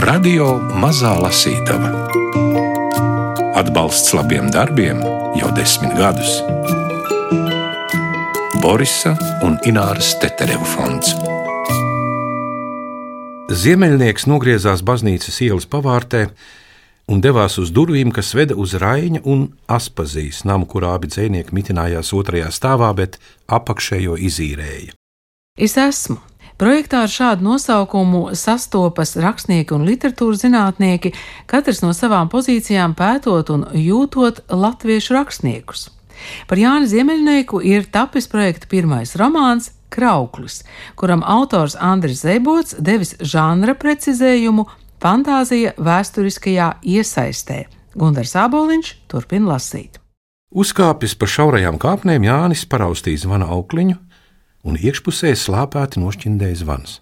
Radio Mazā Lasītava. Atbalsts labiem darbiem jau desmit gadus. Borisa un Ināras Tetereva fonds. Ziemeļnieks nogriezās baznīcas ielas pavārtē un devās uz durvīm, kas veda uz Raina un Aspazijas namu, kurā abi dzinieki mitinājās otrajā stāvā, bet apakšējo izīrēja. Es esmu. Projektā ar šādu nosaukumu sastopas rakstnieki un literatūras zinātnieki, katrs no savām pozīcijām pētot un jūtot latviešu rakstniekus. Par Jāni Ziemeļnieku ir tapis projekta pirmais romāns Krauklis, kuram autors Andris Zebots devis žanra precizējumu fantāzija vēsturiskajā iesaistē. Gunārs Aboliņš turpina lasīt. Uzkāpis pa šaurajām kāpnēm, Jānis paraustīja zvana aukliņu, un iekšpusē slāpēti nošķindēja zvans.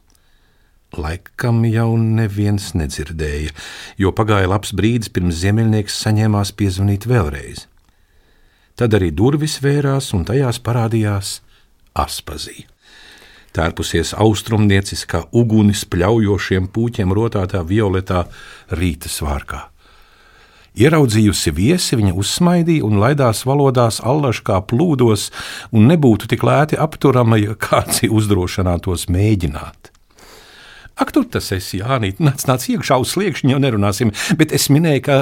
Laikam jau neviens nedzirdēja, jo pagāja labs brīdis pirms ziemeļnieks saņēmās piezvanīt vēlreiz. Tad arī durvis vērās, un tajās parādījās Aspazija tērpusies austrumnieciskā ugunis pļaujošiem pūķiem rotātā violetā rīta svārkā. Ieraudzījusi viesi, viņa uzsmaidīja un laidās valodās allaž kā plūdos, un nebūtu tik lēti apturama, ja kāds uzdrošinātos mēģināt. Ak, tur tas esi, Jānīt, nāc, nāc iekšā uz sliekšņa, jau nerunāsim, bet es minēju, ka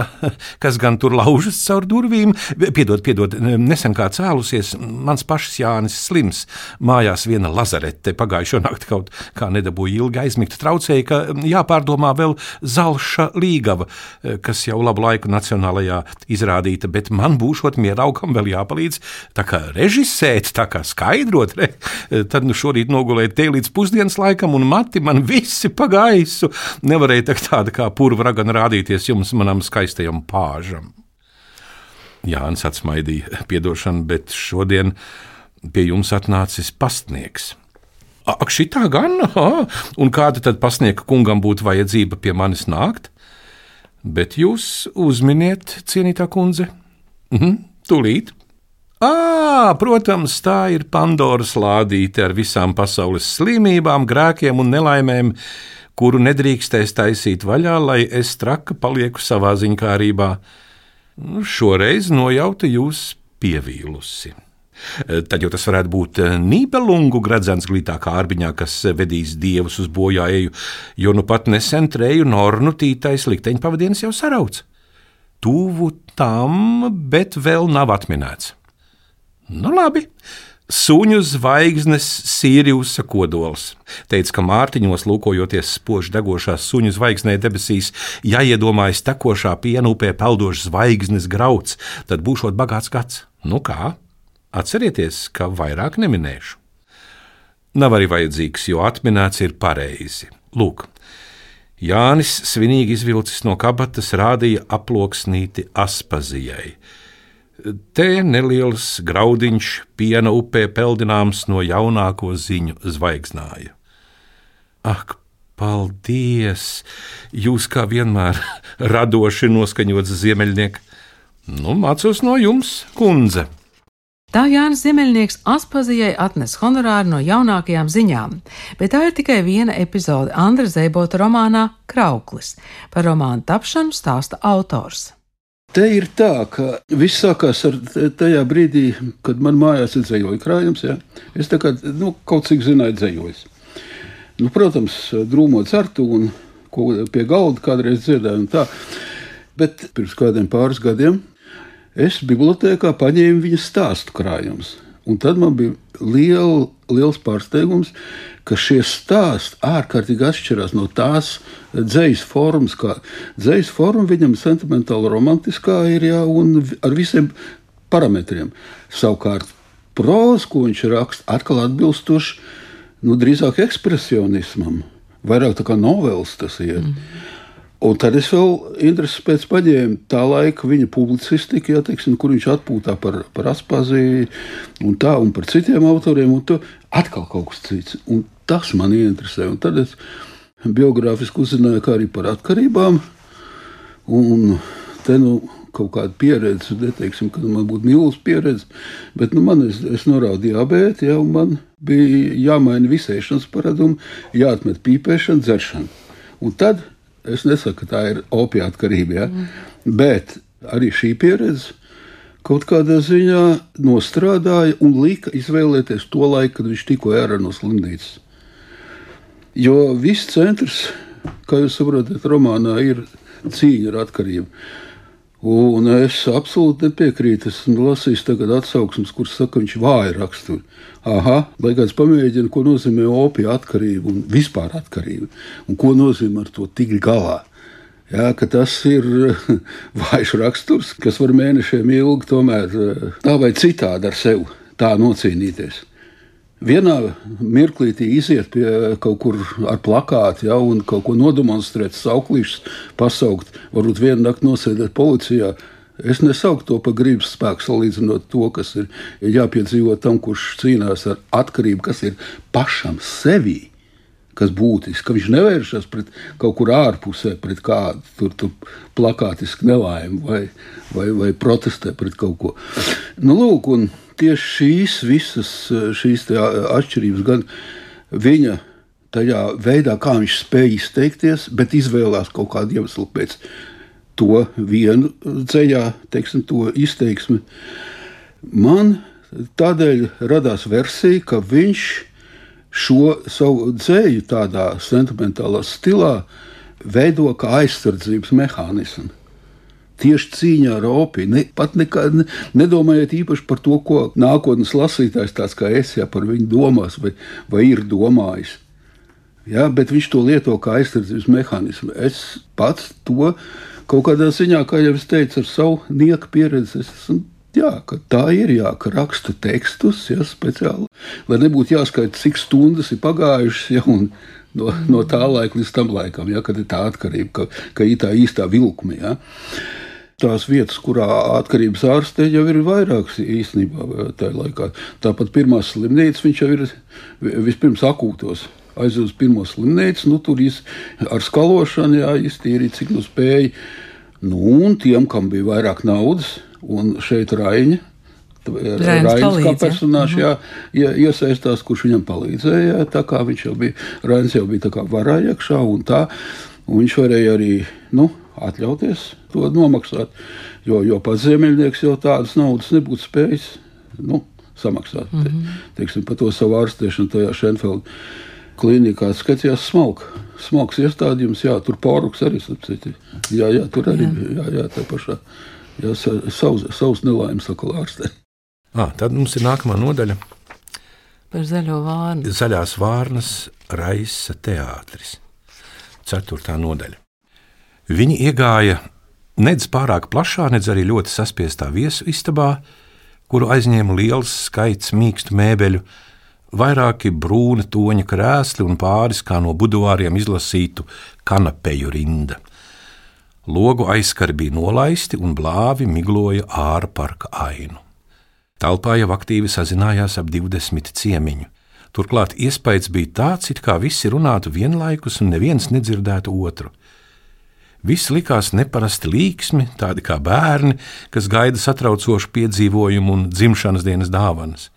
kas gan tur laužas caur durvīm, piedod, piedod, nesen kā cēlusies, mans pašs Jānis slims, mājās viena lazarete pagājušo nakti kaut kā nedabūja ilgi aizmigt, traucēja, ka jāpārdomā vēl Zalša līgava, kas jau labu laiku nacionālajā izrādīta, bet man būšot mieraugam vēl jāpalīdz, tā kā režisēt, tā kā skaidrot, re, tad nu šorīt nogulēt te līdz pusdienas laikam un mati man visi visi pa gaisu. Nevarēja tāda kā purva ragana rādīties jums, manam skaistajam pāžam. Jānis atsmaidīja, piedošana, bet šodien pie jums atnācis pastnieks. Ak, šī tā gan, aha, un kāda tad pasnieka kungam būtu vajadzība pie manis nākt? Bet jūs uzminiet, cienītā kundze, mhm, tūlīt. À, protams, tā ir Pandoras lādīte ar visām pasaules slimībām, grēkiem un nelaimēm, kuru nedrīkstēs taisīt vaļā, lai es traka palieku savā ziņkārībā. Nu, šoreiz nojauta jūs pievīlusi. Tad jau tas varētu būt Nībelungu gradzens glītā kārbiņā, kas vedīs dievus uz bojāēju, jo nu pat nesen treju nornu tītais likteņpavadienis jau sarauts. Tuvu tam, bet vēl nav atminēts. Nu, labi. Suņu zvaigznes Sīriusa kodols. Teica, ka Mārtiņos, lūkojoties spoži degošās suņu zvaigznē debesīs, ja iedomājas tekošā piena upē peldošs zvaigznes grauds, tad būšot bagāts gads. Nu kā? Atcerieties, ka vairāk neminēšu. Nav arī vajadzīgs, jo atminēts ir pareizi. Lūk, Jānis svinīgi izvilcis no kabatas, rādīja aploksnīti Aspazijai Te neliels graudiņš piena upē peldināms no jaunāko ziņu zvaigznāja. Ak, paldies! Jūs kā vienmēr radoši noskaņots ziemeļnieks. Nu, mācos no jums, kundze! Tā Jānis Ziemeļnieks Aspazijai atnes honorāru no jaunākajām ziņām, bet tā ir tikai viena epizode Andra Zēbota romānā Krauklis. Par romānu tapšanu stāsta autors. Te ir tā, ka viss sākās ar tajā brīdī, kad man mājās ir dzējoļu krājums. Ja? Es kā, nu, kaut cik zināju dzējojis. Nu, protams, drūmot certu un pie galda kādreiz dziedāju. Bet pirms kādiem pāris gadiem es bibliotekā paņēmu viņa stāstu krājumus. Un tad man bija liel, liels pārsteigums, ka šie stāsti ārkārtīgi atšķirās no tās dzīslas formas. Dzīslas forma viņam sentimentāli romantiskā ir, jā, un ar visiem parametriem. Savukārt proza, ko viņš raksta, atkal atbilstoši nu, drīzāk ekspresionismam, vairāk tā kā novēls tas ir. Mm. Un tad es vēl interesi pēc paņēmu tā laika viņa publicistiku, ja, teiksim, kur viņš atpūtā par, par Aspaziju un tā, un par citiem autoriem, un to atkal kaut kas cits. Un tas man interesē. Un tad es biogrāfiski uzzināju arī par atkarībām, un te nu kaut kāda pieredze, neteiksim, ka man būtu mīlestības pieredze, bet nu, man es, es norādīju diabēti, ja, un man bija jāmaina visēšanas paradumi, jāatmet pīpēšana, dzeršana. Un tad Es nesaku, ka tā ir opiātkarība, ja? mm. bet arī šī pieredze kaut kādā ziņā nostrādāja un lika izvēlēties to laiku, kad viņš tikko ārā no slimnīcas. Jo viss centrs, kā jūs saprotat, romānā ir cīņa ar atkarību. Un es absolūti nepiekrītu. Esmu lasījis tagad atsauksmes, kuras saka, ka viņš vāja raksturu. Aha, lai kāds pamēģina, ko nozīmē opija atkarība un vispār atkarība. Un ko nozīmē ar to tikt galā. Jā, tas ir vājš raksturs, kas var mēnešiem ilgi tomēr tā vai citādi ar sevi tā nocīnīties vienā mirklītī iziet pie kaut kur ar plakātu, ja, un kaut ko nodemonstrēt, sauklīšus pasaukt, varbūt vienu nakti nosēdēt policijā. Es nesauktu to par gribas spēku, salīdzinot to, kas ir, jāpiedzīvo tam, kurš cīnās ar atkarību, kas ir pašam sevi. Kas būtiski, ka viņš nevēršas pret kaut kur ārpusē, pret kādu tur, tur plakātisku nelaimi vai, vai, vai protestē pret kaut ko. Nu, lūk, un, tieši šīs visas šīs atšķirības, gan viņa tajā veidā, kā viņš spēja izteikties, bet izvēlējās kaut kādu iemeslu pēc to vienu ceļā, teiksim, to izteiksmi. Man tādēļ radās versija, ka viņš šo savu dzēju tādā sentimentālā stilā veido kā aizsardzības mehānismu tieši cīņā ar opiju. Ne, pat nekā, ne, nedomājiet īpaši par to, ko nākotnes lasītājs, tāds kā es, ja par viņu domās vai, vai ir domājis. Ja, bet viņš to lieto kā aizsardzības mehānismu. Es pats to kaut kādā ziņā, kā jau es teicu, ar savu nieku pieredzi. Esmu, jā, tā ir, jā, ka rakstu tekstus ja, speciāli, lai nebūtu jāskaita, cik stundas ir pagājušas. Ja, no, no tā laika līdz tam laikam, ja, kad ir tā atkarība, ka, ka ir tā īstā vilkme. Ja tās vietas, kurā atkarības ārstē jau ir vairākas īstenībā tajā laikā. Tāpat pirmā slimnīca viņš jau ir vispirms akūtos. Aizjūtas uz pirmo slimnīcu, nu, tur ar skalošanu jā, iztīrīja, cik nu spēja. Nu, un tiem, kam bija vairāk naudas, un šeit Raņa, Rainis kā personāžs jā, jā, iesaistās, kurš viņam palīdzēja. Tā kā viņš jau bija, Rainis jau bija varā iekšā un tā, un viņš varēja arī, nu, atļauties to nomaksāt. Jo, jo pats ziemeļnieks jau tādas naudas nebūtu spējis nu, samaksāt. Mm -hmm. Te, teiksim, par to savu ārstēšanu tajā Šenfeldā klīnikā skatījās smalki. Smalks iestādījums, jā, tur pāruks arī sapcīti. Jā, jā, tur arī jā. Jā, jā, tā pašā. Jā, savs, savs nelaimes atkal ārstē. À, tad mums ir nākamā nodaļa. Par zaļo vārnu. Zaļās vārnas raisa teātris. Ceturtā nodaļa. Viņi iegāja nedz pārāk plašā, nedz arī ļoti saspiestā viesu istabā, kuru aizņēma liels skaits mīkstu mēbeļu, vairāki brūni toņa krēsli un pāris kā no buduvāriem izlasītu kanapeju rinda. Logu aizskari bija nolaisti un blāvi migloja ārā parka ainu. Telpā jau aktīvi sazinājās ap 20 ciemiņu. Turklāt iespējas bija tāds, it kā visi runātu vienlaikus un neviens nedzirdētu otru. Viss likās neparasti līksmi, tādi kā bērni, kas gaida satraucošu piedzīvojumu un dzimšanas dienas dāvanas.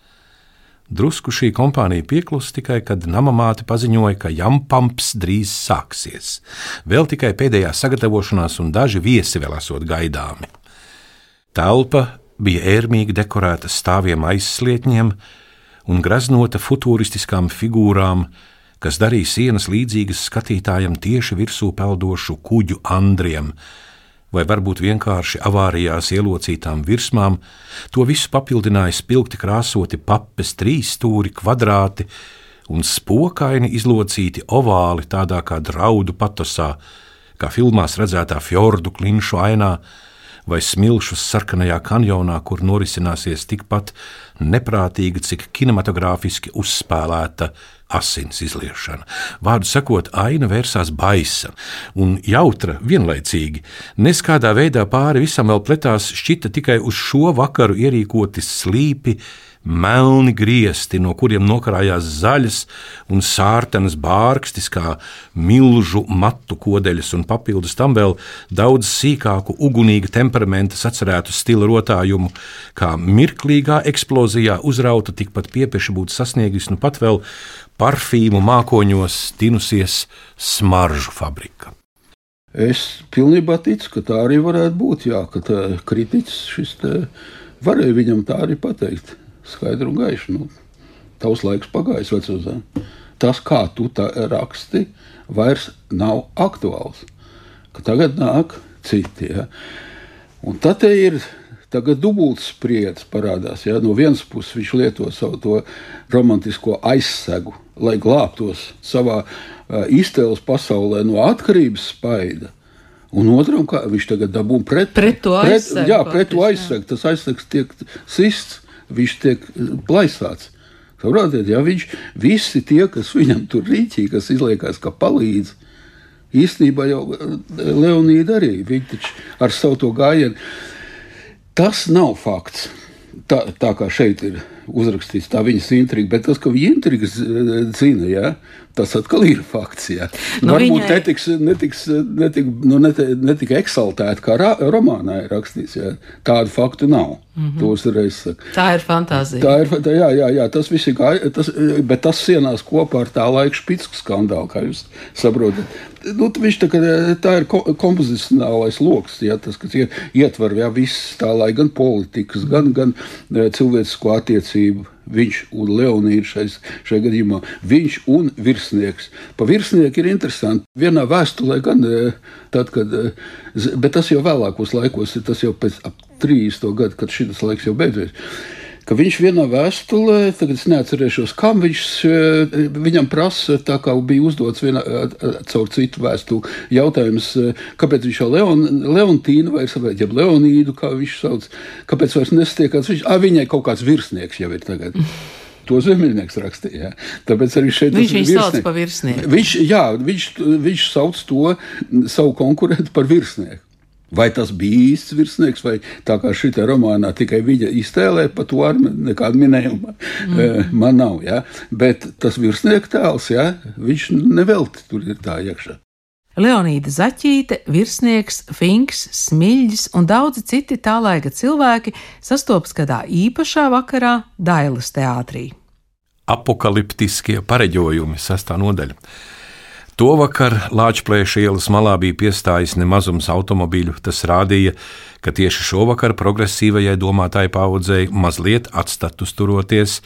Drusku šī kompānija pieklusa tikai, kad namamāte paziņoja, ka jampamps drīz sāksies. Vēl tikai pēdējā sagatavošanās un daži viesi vēl esot gaidāmi. Telpa bija ērmīgi dekorēta stāviem aizslietņiem un graznota futūristiskām figūrām, kas darīja sienas līdzīgas skatītājam tieši virsū peldošu kuģu andriem, vai varbūt vienkārši avārijās ielocītām virsmām, to visu papildināja spilgti krāsoti papes, trīs stūri, kvadrāti un spokaini izlocīti ovāli tādā kā draudu patosā, kā filmās redzētā fjordu klinšu ainā, vai smilšus sarkanajā kanjonā, kur norisināsies tikpat neprātīga, cik kinematogrāfiski uzspēlēta asins izliešana. Vārdu sakot, aina vērsās baisa un jautra vienlaicīgi. Neskādā veidā pāri visam vēl pletās šķita tikai uz šo vakaru ierīkoti slīpi, melni griesti, no kuriem nokrājās zaļas un sārtenas bārkstis, kā milzu matu kodeļas, un papildus tam vēl daudz sīkāku, ugunīga temperamenta sacerētu stila rotājumu, kā mirklīgā eksplozijā uzrauta tikpat piepieši būtu sasniegusi nu pat vēl parfīmu mākoņos tinusies smaržu fabrika. Es pilnībā ticu, ka tā arī varētu būt. Jā, ka kritiķis šis varēja viņam tā arī pateikt. Skaidru un gaišu. Nu, tavs laiks pagājis, vecuzā. Tas, kā tu tā raksti, vairs nav aktuāls. Ka tagad nāk citi. Ja? Un tad ir tagad dubultas spriedzes parādās. Ja? No vienas puses viņš lieto savu romantisko aizsegu, lai glābtos savā uh, iztēles pasaulē no atkarības spaida. Un otram, kā viņš tagad dabūja pret, pret to aizsegu. Jā, pret to aizsegu. Tas aizsegs tiek sists, viņš tiek plaisāts. Saprotiet, ja viņš visi tie, kas viņam tur rīķī, kas izliekas, ka palīdz, īstenībā jau Leonīda arī, viņi taču ar savu to gājienu Tas nav fakts. Tā, tā kā šeit ir uzrakstīts, tā viņas intriga, bet tas, ka viņa intrigas zina, ja, tas atkal ir fakts. Ja. Nu, Varbūt viņai... netiks, netiks, netik, nu, netik, netik eksaltēta, kā ra, romānā ir rakstīts. Ja. Tādu faktu nav. Mm -hmm. Tā ir fantāzija. Tā ir, tā, jā, jā, jā, tas viss ir kā, tas, bet tas sienās kopā ar tā laika špicku skandālu, kā jūs saprotat. Nu, tā, tā ir kompozicionālais lokus, ja, tas, kas ietver ja, visu tā laika gan politikas, gan, gan cilvēcisko attiecību viņš un Leonīds šais, šajā gadījumā, viņš un virsnieks. Pa virsnieku ir interesanti. Vienā vēstulē, gan e, tad, kad, e, bet tas jau vēlākos laikos, tas jau pēc ap 30 gadu, kad šis laiks jau beidzies ka viņš vienā vēstulē, tagad es neatcerēšos, kam viņš eh, viņam prasa, tā kā bija uzdots vienā, eh, caur citu vēstuli jautājums, eh, kāpēc viņš jau Leon, Leontīnu vai saprāt, jeb Leonīdu, kā viņš sauc, kāpēc vairs nestiekās, viņš, a, viņai kaut kāds virsnieks jau ir tagad. To zemnieks rakstīja. Tāpēc arī šeit viņš viņu sauc par virsnieku. Viņš, jā, viņš, viņš sauc to savu konkurentu par virsnieku. Vai tas bija īsts virsnieks, vai tā kā šī romānā tikai viņa iztēlē, par to ar nekādu minējumu mm. man nav. Ja? Bet tas virsnieka tēls, ja? viņš nevelti tur ir tā iekšā. Leonīda Zaķīte, virsnieks, Finks, Smilģis un daudzi citi tā laika cilvēki sastopas kādā īpašā vakarā Dailas teātrī. Apokaliptiskie pareģojumi, sastā nodaļa. To vakar Lāčplēša ielas malā bija piestājis nemazums automobīļu. Tas rādīja, ka tieši šovakar progresīvajai domātāji paudzei mazliet atstatus turoties.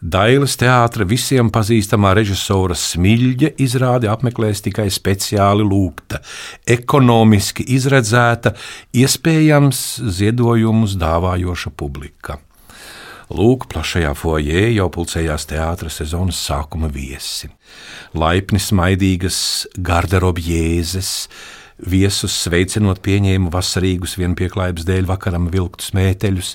Dailes teātra visiem pazīstamā režisora Smilģe izrādi apmeklēs tikai speciāli lūgta, ekonomiski izredzēta, iespējams ziedojumus dāvājoša publika. Lūk, plašajā foijē jau pulcējās teātras sezonas sākuma viesi. Laipni smaidīgas garderobjēzes, viesus sveicinot pieņēma vasarīgus vienpieklājības dēļ vakaram vilktus mēteļus,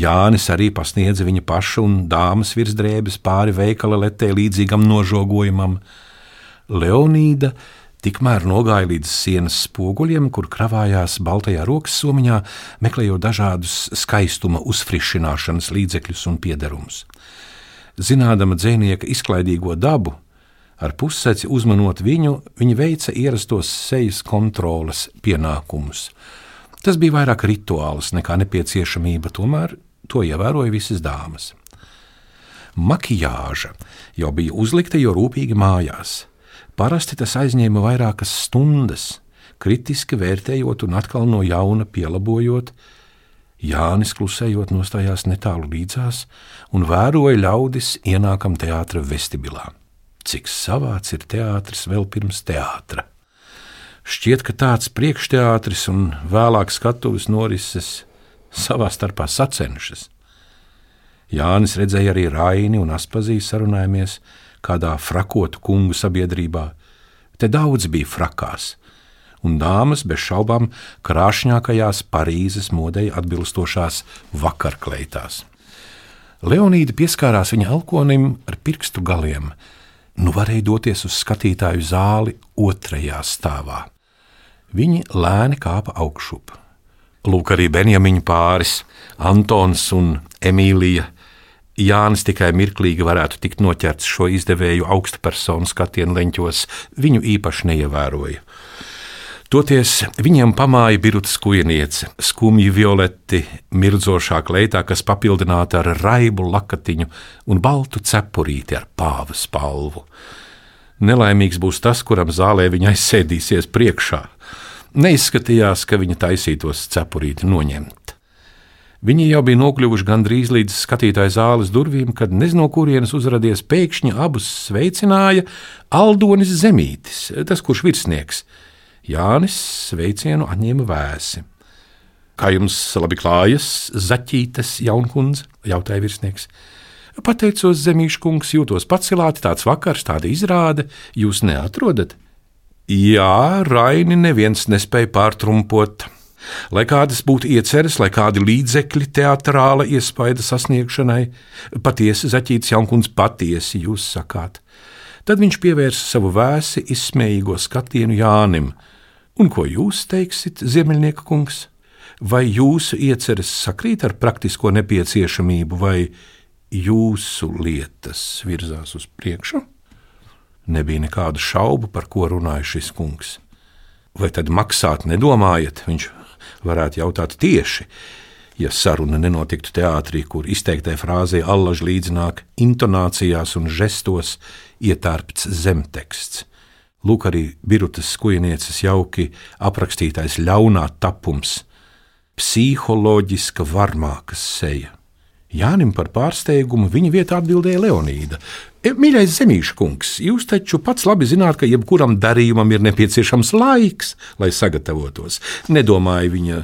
Jānis arī pasniedza viņa paša un dāmas virsdrēbes pāri veikala letē līdzīgam nožogojumam. Leonīda Tikmēr nogāja līdz sienas spoguļiem, kur kravājās baltajā rokas somiņā, meklējot dažādus skaistuma uzfrišināšanas līdzekļus un piederumus. Zinādama dzinieka izklaidīgo dabu, ar pusseci uzmanot viņu, viņa veica ierastos sejas kontroles pienākumus. Tas bija vairāk rituāls nekā nepieciešamība, tomēr to ievēroja visas dāmas. Makijāža jau bija uzlikta jau rūpīgi mājās Parasti tas aizņēma vairākas stundas, kritiski vērtējot un atkal no jauna pielabojot. Jānis klusējot nostājās netālu līdzās un vēroja ļaudis ienākam teātra vestibilā. Cik savāds ir teātris vēl pirms teātra. Šķiet, ka tāds priekšteātris un vēlāk skatuves norises savā starpā sacenšas. Jānis redzēja arī Raini un Aspazīju sarunājamies, kādā frakotu kungu sabiedrībā. Te daudz bija frakās, un dāmas bez šaubām krāšņākajās Parīzes modei atbilstošās vakarkleitās. Leonīda pieskārās viņa alkonim ar pirkstu galiem, nu varēja doties uz skatītāju zāli otrajā stāvā. Viņi lēni kāpa augšup. Lūk, arī Benjamiņa pāris, Antons un Emīlija Jānis tikai mirklīgi varētu tikt noķerts šo izdevēju augstu personu skatienu leņķos, viņu īpaši neievēroja. Toties viņiem pamāja birutas kujniece, skumji violeti, mirdzošā kleitā, kas papildināta ar raibu lakatiņu un baltu cepurīti ar pāvas palvu. Nelaimīgs būs tas, kuram zālē viņa aizsēdīsies priekšā. Neizskatījās, ka viņa taisītos cepurīti noņemt. Viņi jau bija nokļuvuši gandrīz līdz skatītāja zāles durvīm, kad nezinu, no kurienes uzrādījās pēkšņi abus sveicināja Aldonis Zemītis, tas kurš virsnieks. Jānis sveicienu atņēma vēsi. Kā jums labi klājas, zaķītes jaunkundze? jautāja virsnieks. Pateicos, Zemīša kungs, jūtos pacelāti, tāds vakars, tāda izrāde, jūs neatrodat? Jā, Raini neviens nespēja pārtrumpot. Lai kādas būtu ieceres, lai kādi līdzekļi teātrāla iespaida sasniegšanai, patiesi zaķīts jaunkundze, patiesi jūs sakāt. Tad viņš pievērsa savu vēsi izsmējīgo skatienu Jānim. Un ko jūs teiksit, Ziemeļnieka kungs? Vai jūsu ieceres sakrīt ar praktisko nepieciešamību, vai jūsu lietas virzās uz priekšu? Nebija nekādu šaubu, par ko runāja šis kungs. Vai tad maksāt nedomājat? Viņš varētu jautāt tieši, ja saruna nenotiktu teātrī, kur izteiktai frāzē allaž līdzināk intonācijās un žestos ietārpts zemteksts. Lūk, arī Birutas skujenieces jauki aprakstītais ļaunā tapums, psiholoģiska varmākas seja. Jānim par pārsteigumu viņa vietā atbildēja Leonīda. E, mīļais zemīša kungs, jūs taču pats labi zināt, ka jebkuram darījumam ir nepieciešams laiks, lai sagatavotos. Nedomāju viņa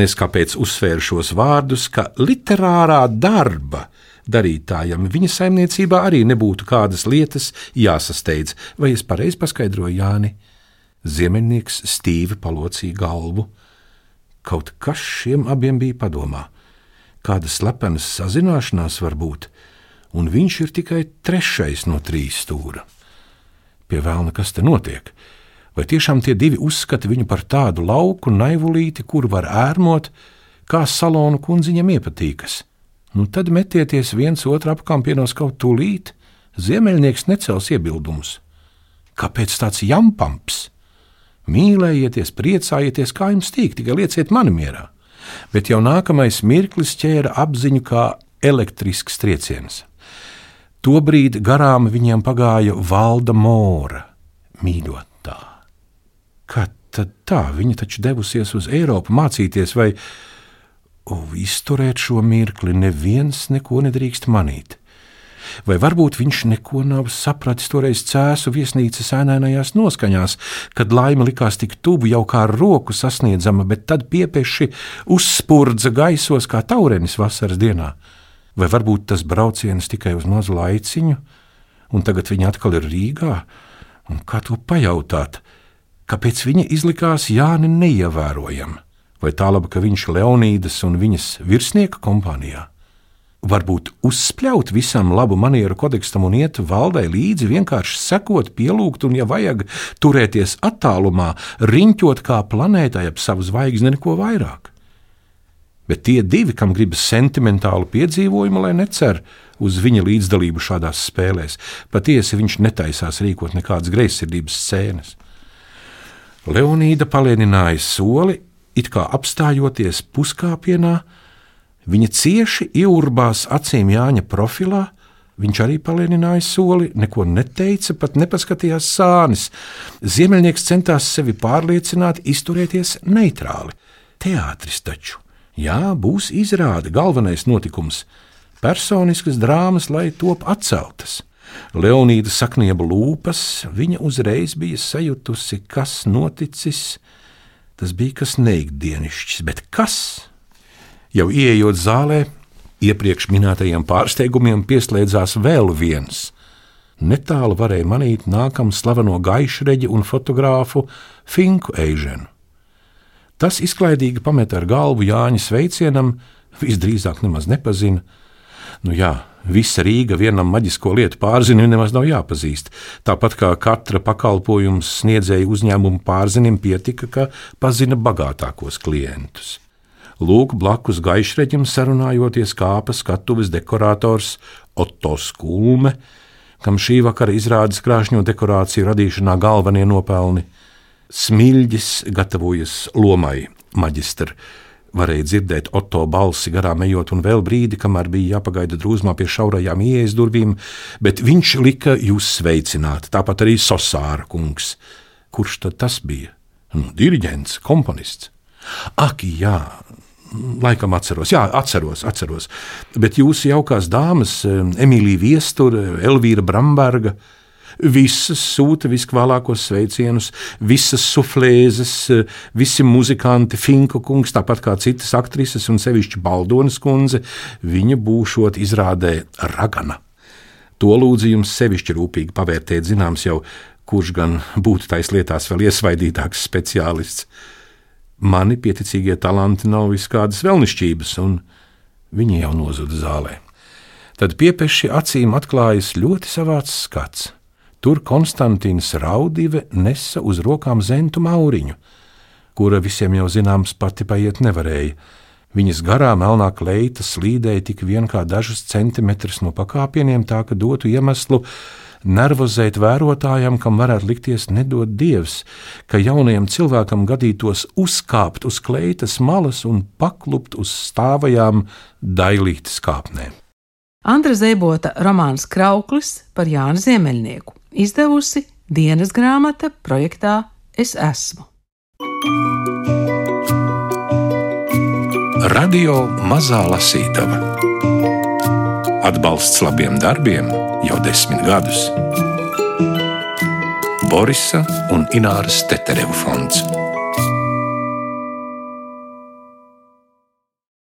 neskapēc uzsvēra šos vārdus, ka literārā darba darītājam viņa saimniecībā arī nebūtu kādas lietas jāsasteidz. Vai es pareizi paskaidroju Jāni? Ziemeļnieks stīvi palocīja galvu. Kaut kas šiem abiem bija padomā kāda slepenas sazināšanās var būt, un viņš ir tikai trešais no trīs stūra. Pie vēlna, kas te notiek? Vai tiešām tie divi uzskata viņu par tādu lauku naivulīti, kur var ērmot, kā salonu kundziņam iepatīkas? Nu tad metieties viens otru apkampienos kaut tūlīt, ziemeļnieks necels iebildumus. Kāpēc tāds jampamps? Mīlējieties, priecājieties, kā jums tīk, tikai lieciet mani mierā bet jau nākamais mirklis ķēra apziņu kā elektrisks trieciens. Tobrīd garām viņiem pagāja valda mūra, mīļotā. Kad tad tā, viņa taču devusies uz Eiropu mācīties vai o, izturēt šo mirkli, neviens neko nedrīkst manīt vai varbūt viņš neko nav sapratis toreiz cēsu viesnīcas ēnainajās noskaņās, kad laime likās tik tuvu jau kā roku sasniedzama, bet tad piepeši uzspurdza gaisos kā taurenis vasaras dienā. Vai varbūt tas brauciens tikai uz mazu laiciņu, un tagad viņa atkal ir Rīgā? Un kā to pajautāt? Kāpēc viņa izlikās Jāni neievērojama? Vai tā laba, ka viņš ir Leonīdas un viņas virsnieka kompānijā? varbūt uzspļaut visam labu manieru kodeksam un iet valdai līdzi, vienkārši sekot, pielūgt un, ja vajag, turēties attālumā, riņķot kā planētai ap savu zvaigzni, neko vairāk. Bet tie divi, kam gribas sentimentālu piedzīvojumu, lai necer uz viņa līdzdalību šādās spēlēs, patiesi viņš netaisās rīkot nekādas greizsirdības scēnas. Leonīda palēnināja soli, it kā apstājoties puskāpienā, Viņa cieši ieurbās acīm Jāņa profilā, Viņš arī palēnināja soli, neko neteica, pat nepaskatījās sānis. Ziemeļnieks centās sevi pārliecināt, izturēties neitrāli. Teātris taču, jā, būs izrāde, galvenais notikums - personiskas drāmas, lai top atceltas. Leonīda saknieba lūpas, viņa uzreiz bija sajutusi, kas noticis. Tas bija kas neikdienišķs, bet kas? Jau ieejot zālē, iepriekš minētajiem pārsteigumiem pieslēdzās vēl viens. Netālu varēja manīt nākamu slaveno gaišreģi un fotogrāfu Finku Eiženu. Tas izklaidīgi pamet ar galvu Jāņa sveicienam, visdrīzāk nemaz nepazina. Nu jā, visa Rīga vienam maģisko lietu pārzinim nemaz nav jāpazīst. Tāpat kā katra pakalpojums sniedzēja uzņēmumu pārzinim, pietika, ka pazina bagātākos klientus. Lūk, blakus gaišreģim sarunājoties kāpa skatuves dekorators Otto Skulme, kam šī vakara izrādes krāšņo dekorāciju radīšanā galvenie nopelni. Smilģis gatavojas lomai, maģistra. Varēja dzirdēt Otto balsi garām ejot, un vēl brīdi, kamēr bija jāpagaida drūzmā pie šaurajām ieejas durvīm, bet viņš lika jūs sveicināt, tāpat arī Sosāra kungs. Kurš tad tas bija? Nu, diriģents, komponists. Ak, jā, laikam atceros, jā, atceros, atceros. Bet jūsu jaukās dāmas, Emīlija Viestura, Elvīra Bramberga, visas sūta viskvēlākos sveicienus, visas suflēzes, visi muzikanti, Finka kungs, tāpat kā citas aktrises un sevišķi Baldonas kundze, viņa būšot izrādē ragana. To lūdzu jums sevišķi rūpīgi pavērtēt, zināms jau, kurš gan būtu tais lietās vēl iesvaidītāks speciālists. Mani pieticīgie talanti nav viskādas vēlnišķības, un viņi jau nozuda zālē. Tad piepeši acīm atklājas ļoti savāds skats. Tur Konstantīns Raudive nesa uz rokām zentu mauriņu, kura visiem jau zināms pati paiet nevarēja. Viņas garā melnā kleita slīdēja tik vien kā dažus centimetrus no pakāpieniem, tā ka dotu iemeslu nervozēt vērotājam, kam varētu likties nedod dievs, ka jaunajam cilvēkam gadītos uzkāpt uz kleitas malas un paklupt uz stāvajām dailītas kāpnēm. Andra Zēbota romāns Krauklis par Jānu Ziemeļnieku izdevusi dienas grāmata projektā Es esmu. Radio Mazā Lasītava Atbalsts labiem darbiem jau desmit gadus. Borisa un Ināras Tetereva fonds.